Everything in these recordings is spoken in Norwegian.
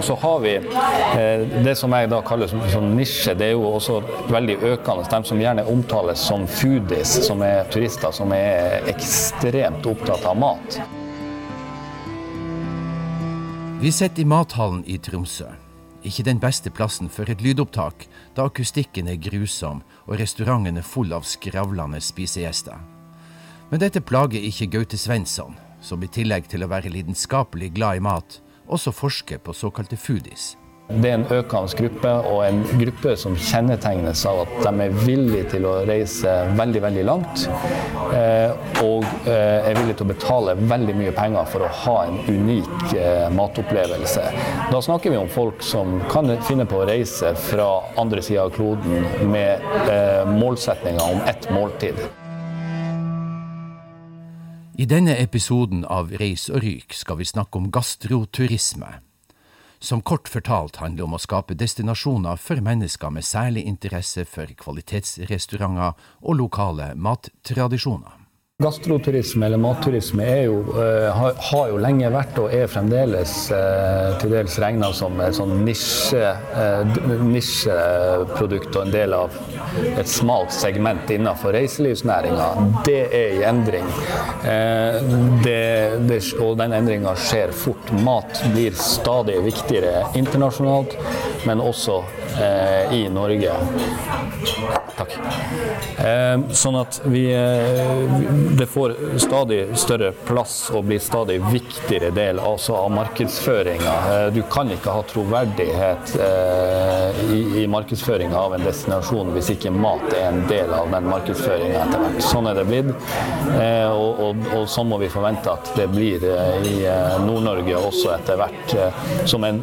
Og så har vi det som jeg da kaller som, som nisje. Det er jo også veldig økende. De som gjerne omtales som foodies, som er turister som er ekstremt opptatt av mat. Vi sitter i mathallen i Tromsø. Ikke den beste plassen for et lydopptak, da akustikken er grusom og restauranten er full av skravlende spisegjester. Men dette plager ikke Gaute Svensson, som i tillegg til å være lidenskapelig glad i mat, også forsker på såkalte foodies. Det er en økende gruppe, og en gruppe som kjennetegnes av at de er villige til å reise veldig veldig langt. Eh, og eh, er villige til å betale veldig mye penger for å ha en unik eh, matopplevelse. Da snakker vi om folk som kan finne på å reise fra andre sida av kloden med målsetninger om ett måltid. I denne episoden av Reis og ryk skal vi snakke om gastroturisme som kort fortalt handler om å skape destinasjoner for mennesker med særlig interesse for kvalitetsrestauranter og lokale mattradisjoner. Gastroturisme eller matturisme jo, uh, har, har, jo lenge vært og er fremdeles uh, til dels regna som et sånn nisje, uh, nisjeprodukt og en del av et smalt segment innenfor reiselivsnæringa. Det er i endring. Det, det, og den endringa skjer fort. Mat blir stadig viktigere internasjonalt, men også i Norge. Takk. sånn at vi det får stadig større plass og blir stadig viktigere del altså av markedsføringa. Eh, du kan ikke ha troverdighet eh, i, i markedsføringa av en destinasjon hvis ikke mat er en del av den markedsføringa etter hvert. Sånn er det blitt, eh, og, og, og sånn må vi forvente at det blir i Nord-Norge også etter hvert. Som en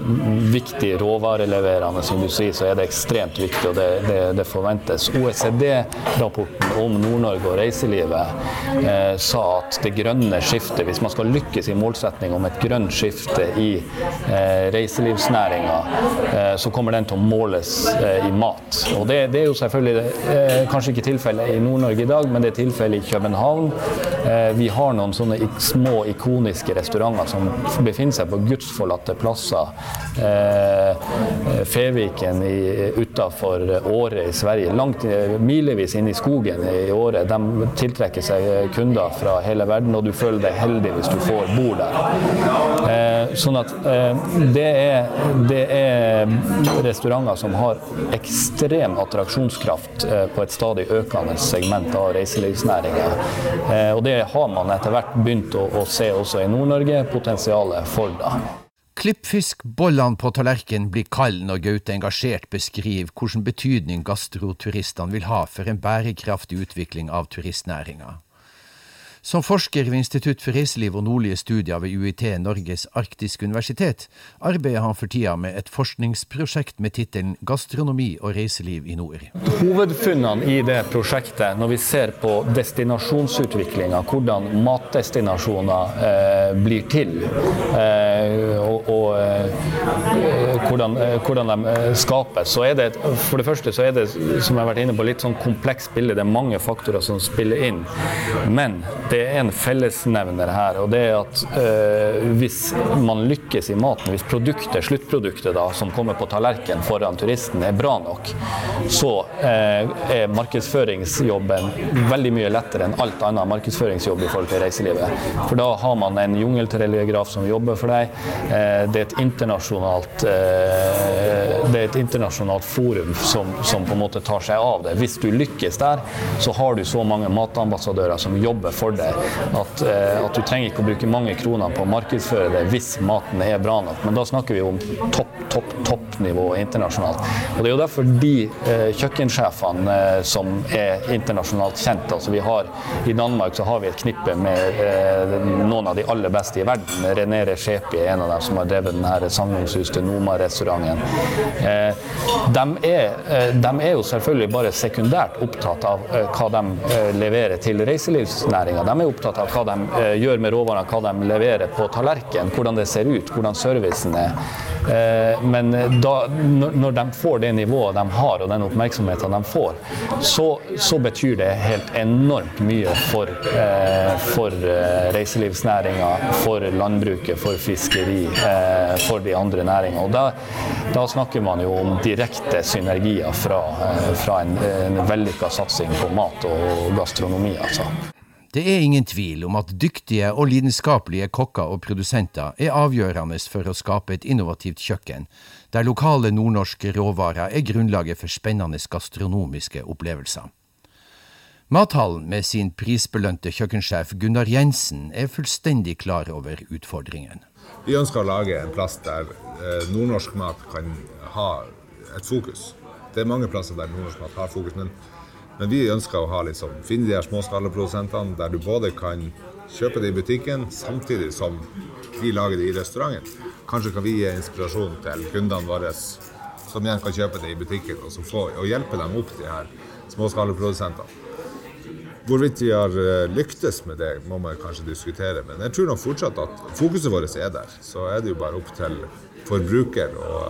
viktig råvareleverende industri så er det ekstremt viktig, og det, det, det forventes. OECD-rapporten om Nord-Norge og reiselivet eh, sa at det grønne skiftet, hvis man skal lykkes i målsetning om et grønt skifte i eh, reiselivsnæringa, eh, så kommer den til å måles eh, i mat. Og det, det er jo selvfølgelig eh, kanskje ikke tilfellet i Nord-Norge i dag, men det er tilfellet i København. Eh, vi har noen sånne små ikoniske restauranter som befinner seg på gudsforlatte plasser. Feviken utafor Åre i Sverige, langt milevis inn i skogen i Åre, de tiltrekker seg kunder fra hele verden, og du føler deg heldig hvis du får bo der. Eh, sånn at eh, det, er, det, er, restauranter som har ekstrem attraksjonskraft eh, på et stadig økende segment av reiselivsnæringa. Eh, og det har man etter hvert begynt å, å se også i Nord-Norge, potensialet for da. Klippfiskbollene på tallerkenen blir kalde når Gaute engasjert beskriver hvilken betydning gastroturistene vil ha for en bærekraftig utvikling av turistnæringa. Som forsker ved Institutt for reiseliv og nordlige studier ved UiT Norges arktiske universitet arbeider han for tida med et forskningsprosjekt med tittelen 'Gastronomi og reiseliv i nord'. Hovedfunnene i det prosjektet, når vi ser på destinasjonsutviklinga, hvordan matdestinasjoner eh, blir til, eh, og, og eh, hvordan, eh, hvordan, de eh, skapes, så er det for det første så er det som jeg har vært inne på, litt sånn komplekst bilde. Det er mange faktorer som spiller inn. Men det det er en fellesnevner her, og det er at øh, hvis man lykkes i maten, hvis produktet, sluttproduktet da, som kommer på tallerkenen foran turisten er bra nok, så øh, er markedsføringsjobben veldig mye lettere enn alt annet markedsføringsjobb i forhold til reiselivet. For da har man en jungeltelegraf som jobber for deg. Eh, det er et internasjonalt det er et internasjonalt forum som, som, på en måte tar seg av det. Hvis du lykkes der, så har du så mange matambassadører som jobber for deg at, eh, at, du trenger ikke å bruke mange kroner på å markedsføre det hvis maten er bra nok. Men da snakker vi om topp, topp, toppnivå internasjonalt. Og Det er jo derfor de eh, kjøkkensjefene eh, som er internasjonalt kjent altså vi har, I Danmark så har vi et knippe med eh, noen av de aller beste i verden. René Reshepi er en av dem som har drevet denne sagnomsuste Noma-restauranten. Eh, de, eh, de, er, jo selvfølgelig bare sekundært opptatt av hva de leverer til reiselivsnæringa De er opptatt av hva de eh, gjør med råvarene, hva de leverer på tallerkenen, hvordan det ser ut, hvordan servicen er. Eh, men da, når de får det nivået de har og den oppmerksomheten de får, så, så betyr det helt enormt mye for, for reiselivsnæringa, for landbruket, for fiskeri, for de andre næringene. Og da, da snakker man jo om direkte synergier fra, fra en, en vellykka satsing på mat og gastronomi. altså. Det er ingen tvil om at dyktige og lidenskapelige kokker og produsenter er avgjørende for å skape et innovativt kjøkken, der lokale nordnorske råvarer er grunnlaget for spennende gastronomiske opplevelser. Mathallen med sin prisbelønte kjøkkensjef Gunnar Jensen er fullstendig klar over utfordringen. Vi ønsker å lage en plass der eh, nordnorsk mat kan ha et fokus. Det er mange plasser der nordnorsk mat har fokus, men men vi ønsker å ha liksom, finne de her småskalaprodusentene der du både kan kjøpe det i butikken, samtidig som vi lager det i restauranten. Kanskje kan vi gi inspirasjon til kundene våre, som igjen kan kjøpe det i butikken, og, få, og hjelpe dem opp, de her småskalaprodusentene. Hvorvidt vi har eh, lyktes med det, må man kanskje diskutere. Men jeg tror nok fortsatt at fokuset vårt er der. Så er det jo bare opp til forbruker å,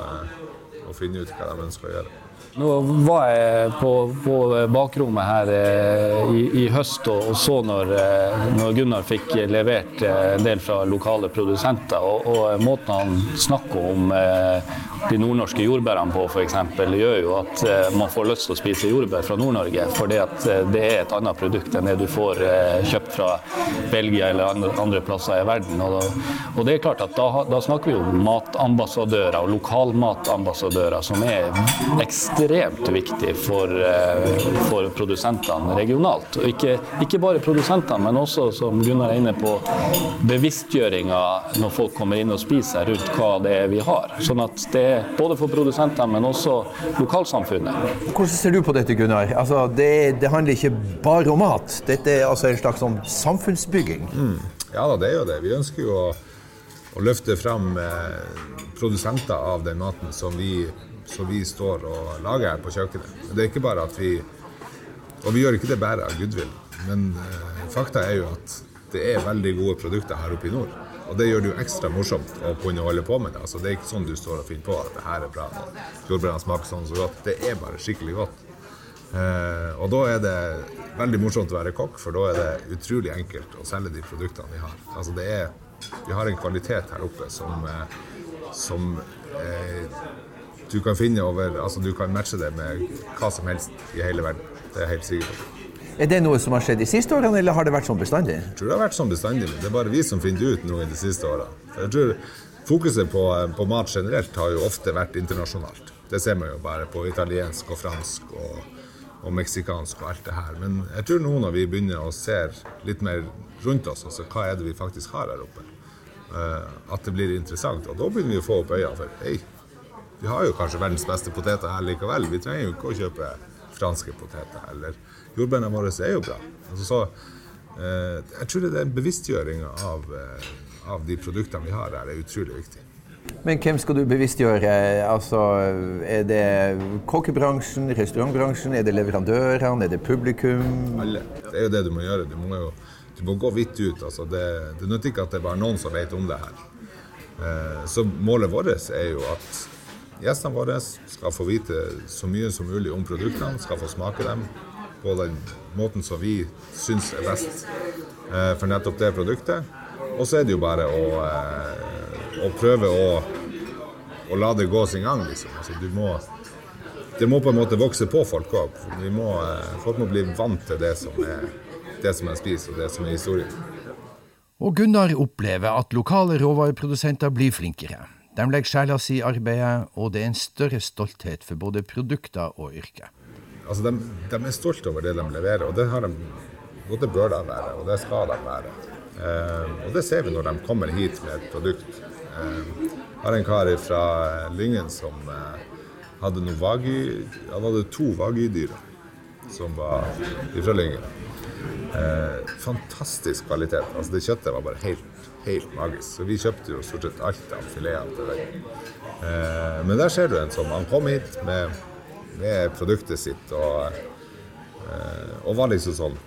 eh, å finne ut hva de ønsker å gjøre. Nå var jeg på, på bakrommet her eh, i, i, høst og, og så når, eh, når, Gunnar fikk levert eh, del fra lokale produsenter. Og, og måten han snakker om eh, de nordnorske jordbærene på f.eks. gjør jo at eh, man får lyst til å spise jordbær fra Nord-Norge. At eh, det er et annet produkt enn det du får kjøpt fra Belgia eller andre, plasser i verden. Og, det er klart at da, da snakker vi om matambassadører og lokalmatambassadører som er ekstremt viktig for, eh, for produsentene regionalt. Og ikke, ikke, bare produsentene, men også, som Gunnar er inne på, bevisstgjøringa når folk kommer inn og spiser rundt hva det er vi har. Sånn at det er både for produsentene, men også lokalsamfunnet. Hvordan ser du på dette, Gunnar? Altså, det, det, handler ikke bare om mat. Dette er altså en slags sånn samfunnsbygging. Mm. Ja da, det er jo det. Vi ønsker jo å, å løfte fram eh, produsenter av den maten som vi som vi står og lager her på kjøkkenet. Det er ikke bare at vi Og vi gjør ikke det bare av goodwill, men eh, fakta er jo at det er veldig gode produkter her oppe i nord. Og det gjør det jo ekstra morsomt å kunne holde på med det. Altså, det er ikke sånn du står og finner på at det her er bra. Jordbærene smaker sånn så godt. Det er bare skikkelig godt. Eh, og da er det veldig morsomt å være kokk, for da er det utrolig enkelt å selge de produktene vi har. Altså, det er, vi har en kvalitet her oppe som, eh, som du kan finne over Altså du kan matche det med hva som helst i hele verden. Det er jeg helt sikker på. Er det noe som har skjedd de siste årene, eller har det vært sånn bestandig? Jeg tror det har vært sånn bestandig, men det er bare vi som finner ut noe de siste tror Fokuset på, på, mat generelt har jo ofte vært internasjonalt. Det ser man jo bare på italiensk og fransk og, og meksikansk og alt det her. Men jeg tror nå når vi begynner å se litt mer rundt oss, altså hva er det vi faktisk har her oppe, uh, at det blir interessant. Og da begynner vi å få opp øynene for hei, vi har jo kanskje verdens beste poteter her likevel. Vi trenger jo ikke å kjøpe franske poteter. Eller jordbærene våre er jo bra. Altså, så, eh, jeg tror det er en bevisstgjøring av, eh, av de produktene vi har her, er utrolig viktig. Men hvem skal du bevisstgjøre? Altså, er det kokkebransjen, restaurantbransjen, er det leverandørene, er det publikum? Alle. Det er jo det du må gjøre. Du må, jo, du må gå vidt ut. Altså, det, det nytter ikke at det er bare noen som vet om det her. Eh, så målet vårt er jo at Gjestene våre skal få vite så mye som mulig om produktene, skal få smake dem på den måten som vi syns er best eh, for nettopp det produktet. Og så er det jo bare å, eh, å prøve å, å, la det gå sin gang, liksom. Altså, må, det må på en måte vokse på folk òg. Eh, folk må bli vant til det som er det som er spist, og det som er historien. Og Gunnar opplever at lokale råvareprodusenter blir flinkere. De legger sjela si i arbeidet, og det er en større stolthet for både produkter og yrke. Altså, de, de, er stolte over det de leverer, og det, de, og bør de være, og det skal de være. Eh, og det ser vi når de kommer hit med et produkt. Eh, har en kar fra Lyngen som eh, hadde vagi, hadde to vagidyr som var ifra Lyngen. Eh, fantastisk kvalitet. Altså, det kjøttet var bare helt helt magisk. Så vi kjøpte jo stort sett alt av fileter til den. Eh, men der ser du en som Han kom hit med, med produktet sitt og, eh, og, var liksom sånn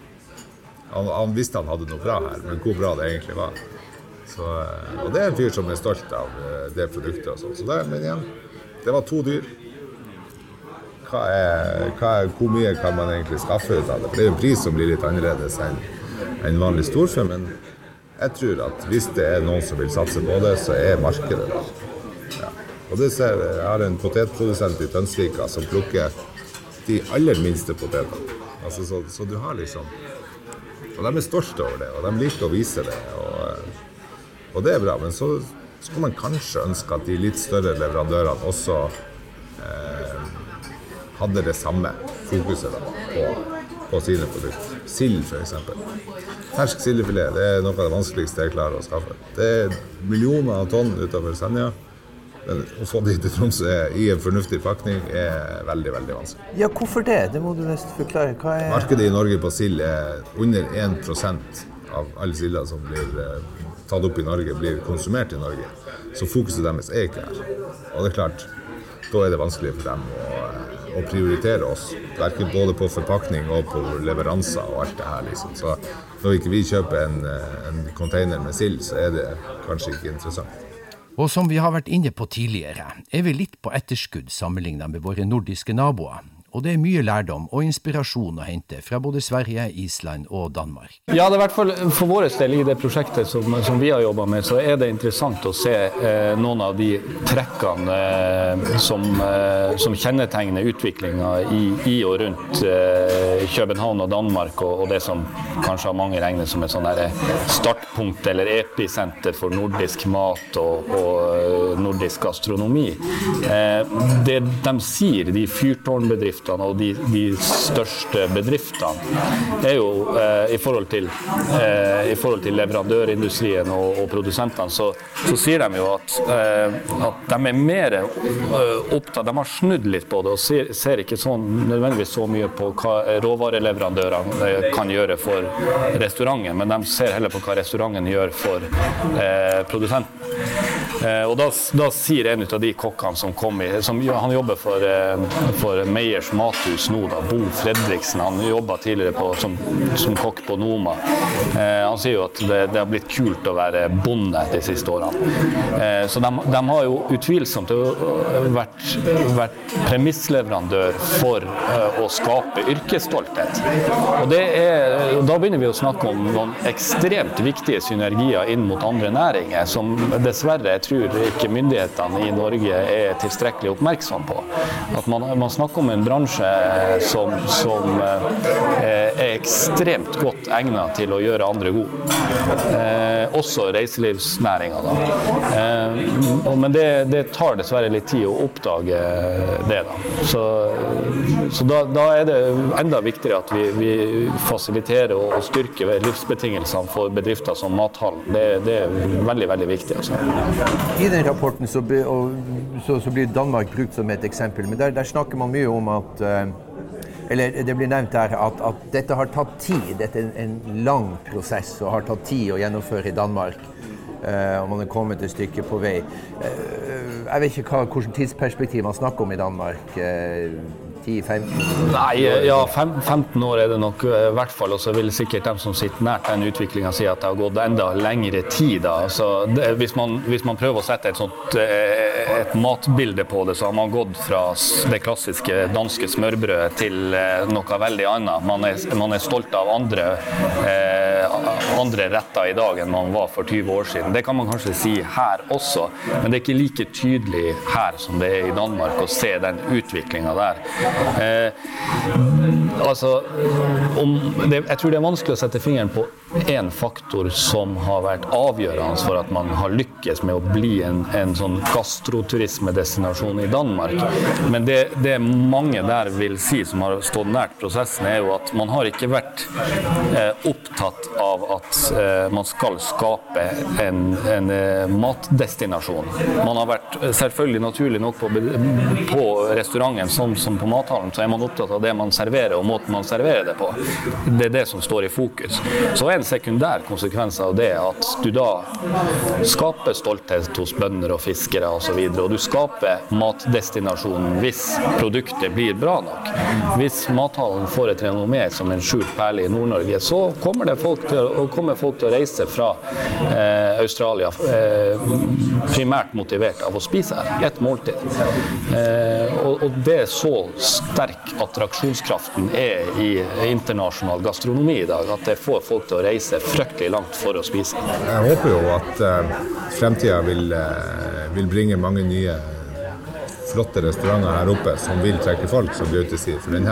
han, han, visste han hadde noe bra her, men hvor bra det egentlig var. Så, og det er en fyr som er stolt av det produktet. og sånn. Så der, men igjen, det var to dyr. Hva er, hva er, hvor mye kan man egentlig skaffe ut av det? For det er jo en pris som blir litt annerledes enn en vanlig storfe. Men jeg tror at hvis det er noen som vil satse på det, så er markedet der. Ja. Og det ser, Jeg har en potetprodusent i Tønsvika som plukker de aller minste potetene. Altså, så, så, du har liksom Og de er stolte over det, og de liker å vise det. Og, og det er bra. Men så skulle man kanskje ønske at de litt større leverandørene også eh, hadde det samme fokuset da, på, på sine produkter. Sild, f.eks. Fersk sildefilet det er noe av det vanskeligste jeg klarer å skaffe. Det er millioner av tonn utover Senja. Men å få de til Tromsø i en fornuftig pakning er veldig veldig vanskelig. Ja, Hvorfor det? Det må du nesten forklare. Er... Markedet i Norge på sild er under 1% av all silda som blir eh, tatt opp i Norge, blir konsumert i Norge. Så fokuset deres er ikke her. Og det er klart, da er det vanskelig for dem å, å prioritere oss. Verken både på forpakning og på leveranser og alt det her. Liksom. Så når ikke vi kjøper en, eh, en container med sild, så er det kanskje ikke interessant. Og som vi har vært inne på tidligere, er vi litt på etterskudd sammenlignet med våre nordiske naboer og det er mye lærdom og inspirasjon å hente fra både Sverige, Island og Danmark. Ja, det er hvert fall for vår del i det prosjektet som, som vi har jobba med, så er det interessant å se eh, noen av de trekkene eh, som, eh, som, kjennetegner utviklinga i, i, og rundt eh, København og Danmark, og, og, det som kanskje har mange regnet som et sånn startpunkt eller episenter for nordisk mat og, og eh, nordisk gastronomi. Eh, det de sier, de fyrtårnbedriftene bedriftene og de, de største bedriftene, er jo eh, i, forhold til, eh, i, forhold til, leverandørindustrien og, og produsentene, så, så, sier de jo at, eh, at de er mer eh, opptatt De har snudd litt på det og ser, ser ikke sånn, nødvendigvis så mye på hva råvareleverandørene eh, kan gjøre for restauranten, men de ser heller på hva restauranten gjør for eh, produsenten. og da, da, sier en av de kokkene som kom i som, Han jobber for, for Meyers mathus nå, da, Bo Fredriksen. Han jobba tidligere på, som, som, kokk på Noma. Eh, han sier jo at det, det, har blitt kult å være bonde de siste årene. Eh, så de, de, har jo utvilsomt vært, vært premissleverandør for eh, å skape yrkesstolthet. Og er, da begynner vi å snakke om noen ekstremt viktige synergier inn mot andre næringer, som dessverre jeg tror ikke myndighetene i Norge er tilstrekkelig oppmerksom på. At man, man snakker om en bransje bransje som, som eh, er ekstremt godt egnet til å gjøre andre gode. Eh, også reiselivsnæringa, da. Eh, men det, det, tar dessverre litt tid å oppdage det, da. Så, så da, da, er det enda viktigere at vi, vi fasiliterer og, og styrker livsbetingelsene for bedrifter som Mathallen. Det, det, er veldig, veldig viktig. Altså. I den rapporten så, så, så, blir Danmark brukt som et eksempel, men der, der snakker man mye om at Eh, eller det blir nevnt der at, at, dette har tatt tid. Dette er en lang prosess og har tatt tid å gjennomføre i Danmark. Uh, og man er kommet et stykke på vei. Uh, jeg vet ikke hva, hvilket tidsperspektiv man snakker om i Danmark. 10-15? Nei, ja, 15 år er det nok i hvert fall. Og så vil sikkert de som sitter nært den utviklinga si at det har gått enda lengre tid. Da. Altså, det, hvis, man, hvis, man, prøver å sette et, sånt, eh, et matbilde på det, så har man gått fra det klassiske danske smørbrødet til eh, noe veldig annet. Man er, man er stolt av andre, eh, andre retter i dag enn man var for 20 år siden. Det kan man kanskje si her også, men det er ikke like tydelig her som det er i Danmark å se den utviklinga der. Eh, altså, om, det, jeg tror det er vanskelig å sette fingeren på én faktor som har vært avgjørende for at man har lykkes med å bli en, en sånn gastroturismedestinasjon i Danmark. Men det, det, mange der vil si, som har stått nært prosessen, er jo at man har ikke vært eh, opptatt av at at uh, man skal skape en, en uh, matdestinasjon. Man har vært selvfølgelig naturlig nok på, på restauranten som, som, på mathallen, så er man opptatt av det man serverer og måten man serverer det på. Det er det som står i fokus. Så er en sekundær konsekvens av det at du da skaper stolthet hos bønder og fiskere osv. Og, så og du skaper matdestinasjonen hvis produktet blir bra nok. Hvis mathallen får et renommé som en skjult perle i Nord-Norge, så kommer, det folk til, kommer, folk til, å reise fra eh, Australia eh, primært motivert av å spise her. Ett måltid. Eh, og, og, det er så sterk attraksjonskraften er i internasjonal gastronomi i dag, at det får folk til å reise fryktelig langt for å spise. Jeg håper jo at uh, fremtida vil, uh, vil bringe mange nye flotte restauranter her oppe som vil trekke folk, som Gaute sier. For den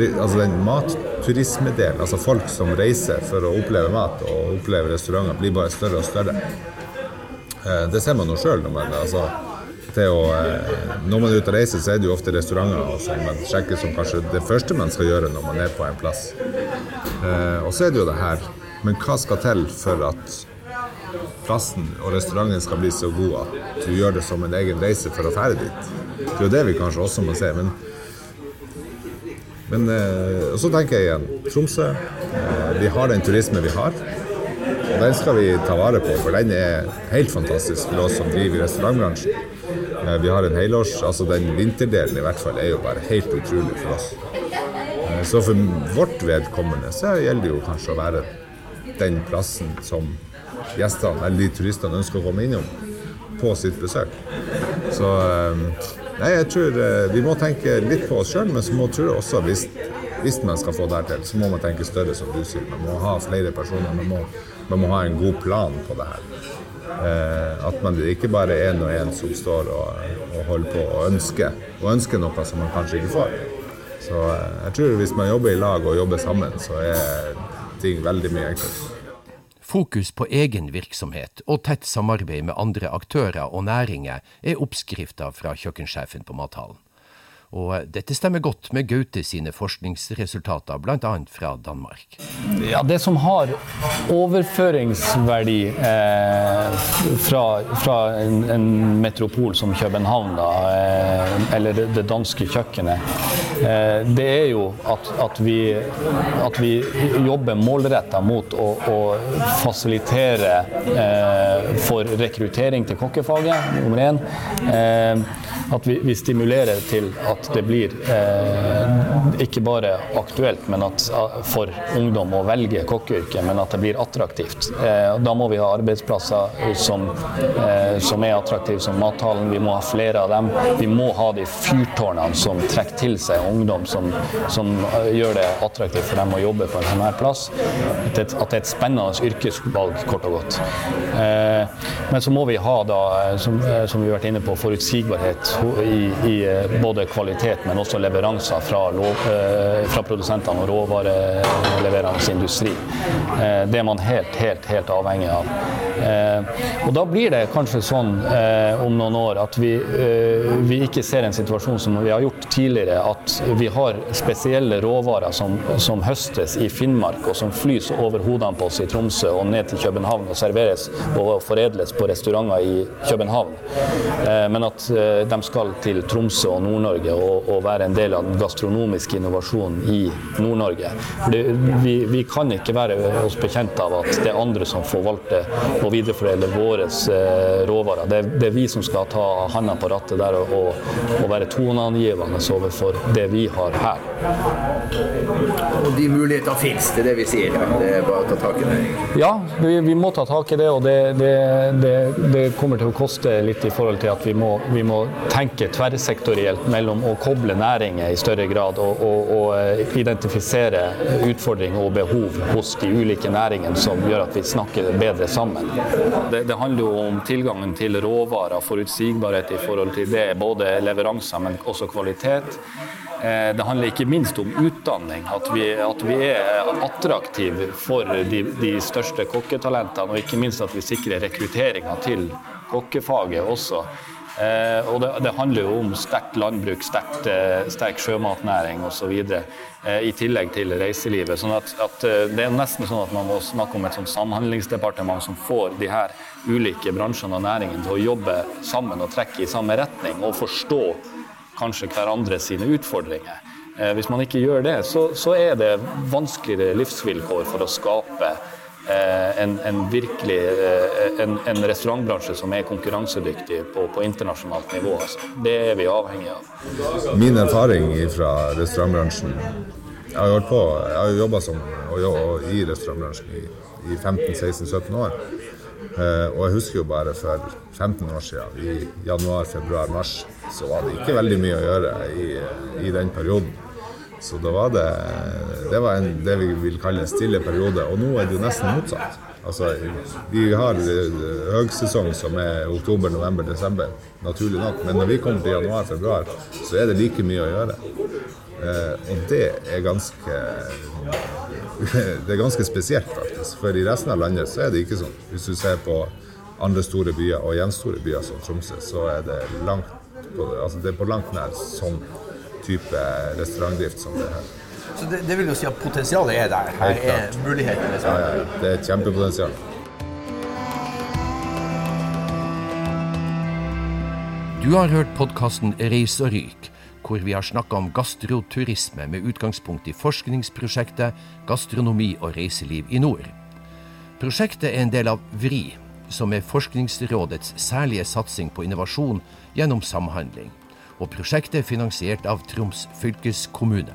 altså den matturismedelen, altså folk som reiser for å oppleve mat og oppleve restauranter, blir bare større og større. Eh, det ser man jo sjøl altså, å, eh, når man er ute og reiser, så er det jo ofte restauranter som man sjekker som kanskje det første man skal gjøre når man er på en plass. Eh, og så er det jo det her. Men hva skal til for at plassen og restauranten skal bli så god at du gjør det som en egen reise for å fære dit. Det er jo det vi kanskje også må se. Men, men eh, så tenker jeg igjen Tromsø. Eh, vi har den turismen vi har. Og den skal vi ta vare på, for den er helt fantastisk for oss som driver i restaurantbransjen. Eh, vi har en helårs, altså Den vinterdelen i hvert fall er jo bare helt utrolig for oss. Så for vårt vedkommende så gjelder det jo kanskje å være den plassen som gjestene eller de turistene ønsker å komme innom på sitt besøk. Så ehm, nei, jeg tror eh, vi må tenke litt på oss sjøl, men så må tror også hvis, hvis man skal få det her til, så må man tenke større, som du sier. Man må ha flere personer. Man må, man må ha en god plan på det her. Eh, at man ikke bare er én og én som står og, og, holder på og ønsker, og ønsker noe som man kanskje ikke får. Så eh, jeg tror hvis man jobber i lag og jobber sammen, så er ting veldig mye enklere. Fokus på egen virksomhet og tett samarbeid med andre aktører og næringer er oppskrifta fra kjøkkensjefen på Mathallen. Og dette stemmer godt med Gaute sine forskningsresultater, bl.a. fra Danmark. Ja, Det som har overføringsverdi eh, fra, fra en, en, metropol som København, da, eh, eller det, danske kjøkkenet, eh, det er jo at, at, vi, at vi, jobber målretta mot å, å fasilitere eh, for rekruttering til kokkefaget, nummer én. Eh, at vi, vi, stimulerer til at det blir eh, ikke bare aktuelt men at, eh, for ungdom å velge kokkeyrket, men at det blir attraktivt. Eh, da må vi ha arbeidsplasser som, eh, som er attraktive som Mathallen. Vi må ha flere av dem. Vi må ha de fyrtårnene som trekker til seg ungdom, som, som eh, gjør det attraktivt for dem å jobbe på en sånn her plass. At det, at det er et spennende yrkesvalg, kort og godt. Eh, men så må vi ha, da, som, som vi har vært inne på, forutsigbarhet i, i eh, både kvalitet, men også leveranser fra, lov, eh, fra produsentene og råvareleverende industri. Eh, det er man helt, helt, helt avhengig av. Og da blir det kanskje sånn om noen år at vi, vi ikke ser en situasjon som vi har gjort tidligere, at vi har spesielle råvarer som, som høstes i Finnmark og som flys over hodene på oss i Tromsø og ned til København og serveres og foredles på restauranter i København. Men at de skal til Tromsø og Nord-Norge og, å, være en del av den gastronomiske innovasjonen i Nord-Norge. Vi, vi, kan ikke være oss bekjent av at det er andre som forvalter og videreforedler våre eh, råvarer. Det, det, er vi som skal ta hånda på rattet der og, og være toneangivende overfor det vi har her. Og de muligheter fins, det er det vi sier. Det er bare å ta tak i det. Ja, vi, vi må ta tak i det, og det, det, det, kommer til å koste litt i forhold til at vi må, vi må tenke tverrsektorielt mellom å koble næringer i større grad og, og, og eh, identifisere utfordringer og behov hos de ulike næringene som gjør at vi snakker bedre sammen. Det, det handler jo om tilgangen til råvarer, forutsigbarhet i forhold til det, både leveranser, men også kvalitet. Eh, det handler ikke minst om utdanning, at vi, at vi er attraktive for de, de, største kokketalentene. Og ikke minst at vi sikrer rekrutteringa til kokkefaget også. Eh, og det, det, handler jo om sterkt landbruk, sterkt, eh, sterk sjømatnæring osv. Eh, I tillegg til reiselivet. sånn at, at, eh, Det er nesten sånn at man må snakke om et sånt samhandlingsdepartement som får de her ulike bransjene og næringene til å jobbe sammen og trekke i samme retning, og forstå kanskje hverandre sine utfordringer. Eh, hvis man ikke gjør det, så, så er det vanskeligere livsvilkår for å skape en, en, virkelig eh, en, en, restaurantbransje som er konkurransedyktig på, på internasjonalt nivå. Altså. Det er vi avhengig av. Min erfaring fra restaurantbransjen Jeg har holdt på, har jobba i restaurantbransjen i, i 15-16-17 år. Uh, og jeg husker jo bare for 15 år siden, i januar, februar, mars, så var det ikke veldig mye å gjøre i, i den perioden. Så da var det Det var en, det vi vil kalle en stille periode. Og nå er det jo nesten motsatt. Altså, vi har høgsesong som er oktober, november, desember, naturlig nok. Men når vi kommer til januar-februar, så er det like mye å gjøre. Eh, og det er ganske Det er ganske spesielt, faktisk. For i resten av landet så er det ikke sånn. Hvis du ser på andre store byer, og gjenstore byer som Tromsø, så er det langt på, altså det er på langt nær sånn type restaurantdrift som det her. Så det, det, vil jo si at potensialet er der? Her er mulighetene? Liksom. Ja, ja, det er et kjempepotensial. Du har hørt podkasten Reis og ryk, hvor vi har snakka om gastroturisme med utgangspunkt i forskningsprosjektet Gastronomi og reiseliv i nord. Prosjektet er en del av VRI, som er Forskningsrådets særlige satsing på innovasjon gjennom samhandling og prosjektet er finansiert av Troms fylkeskommune.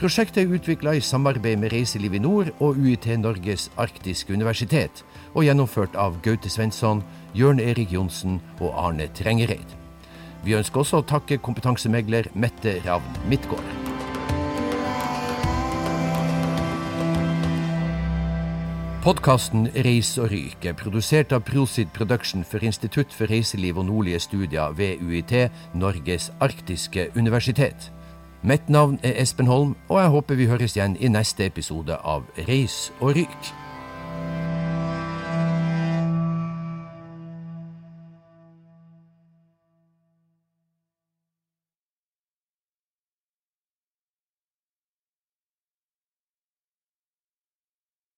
Prosjektet er utvikla i samarbeid med Reiseliv i Nord og UiT Norges arktiske universitet, og gjennomført av Gaute Svensson, Jørn Erik Johnsen og Arne Trengereid. Vi ønsker også å takke kompetansemegler Mette Ravn Midtgaard. Podkasten Reis og ryk er produsert av Prosid Production for Institutt for reiseliv og nordlige studier ved UiT, Norges arktiske universitet. Mitt navn er Espen Holm, og jeg håper vi høres igjen i neste episode av Reis og ryk.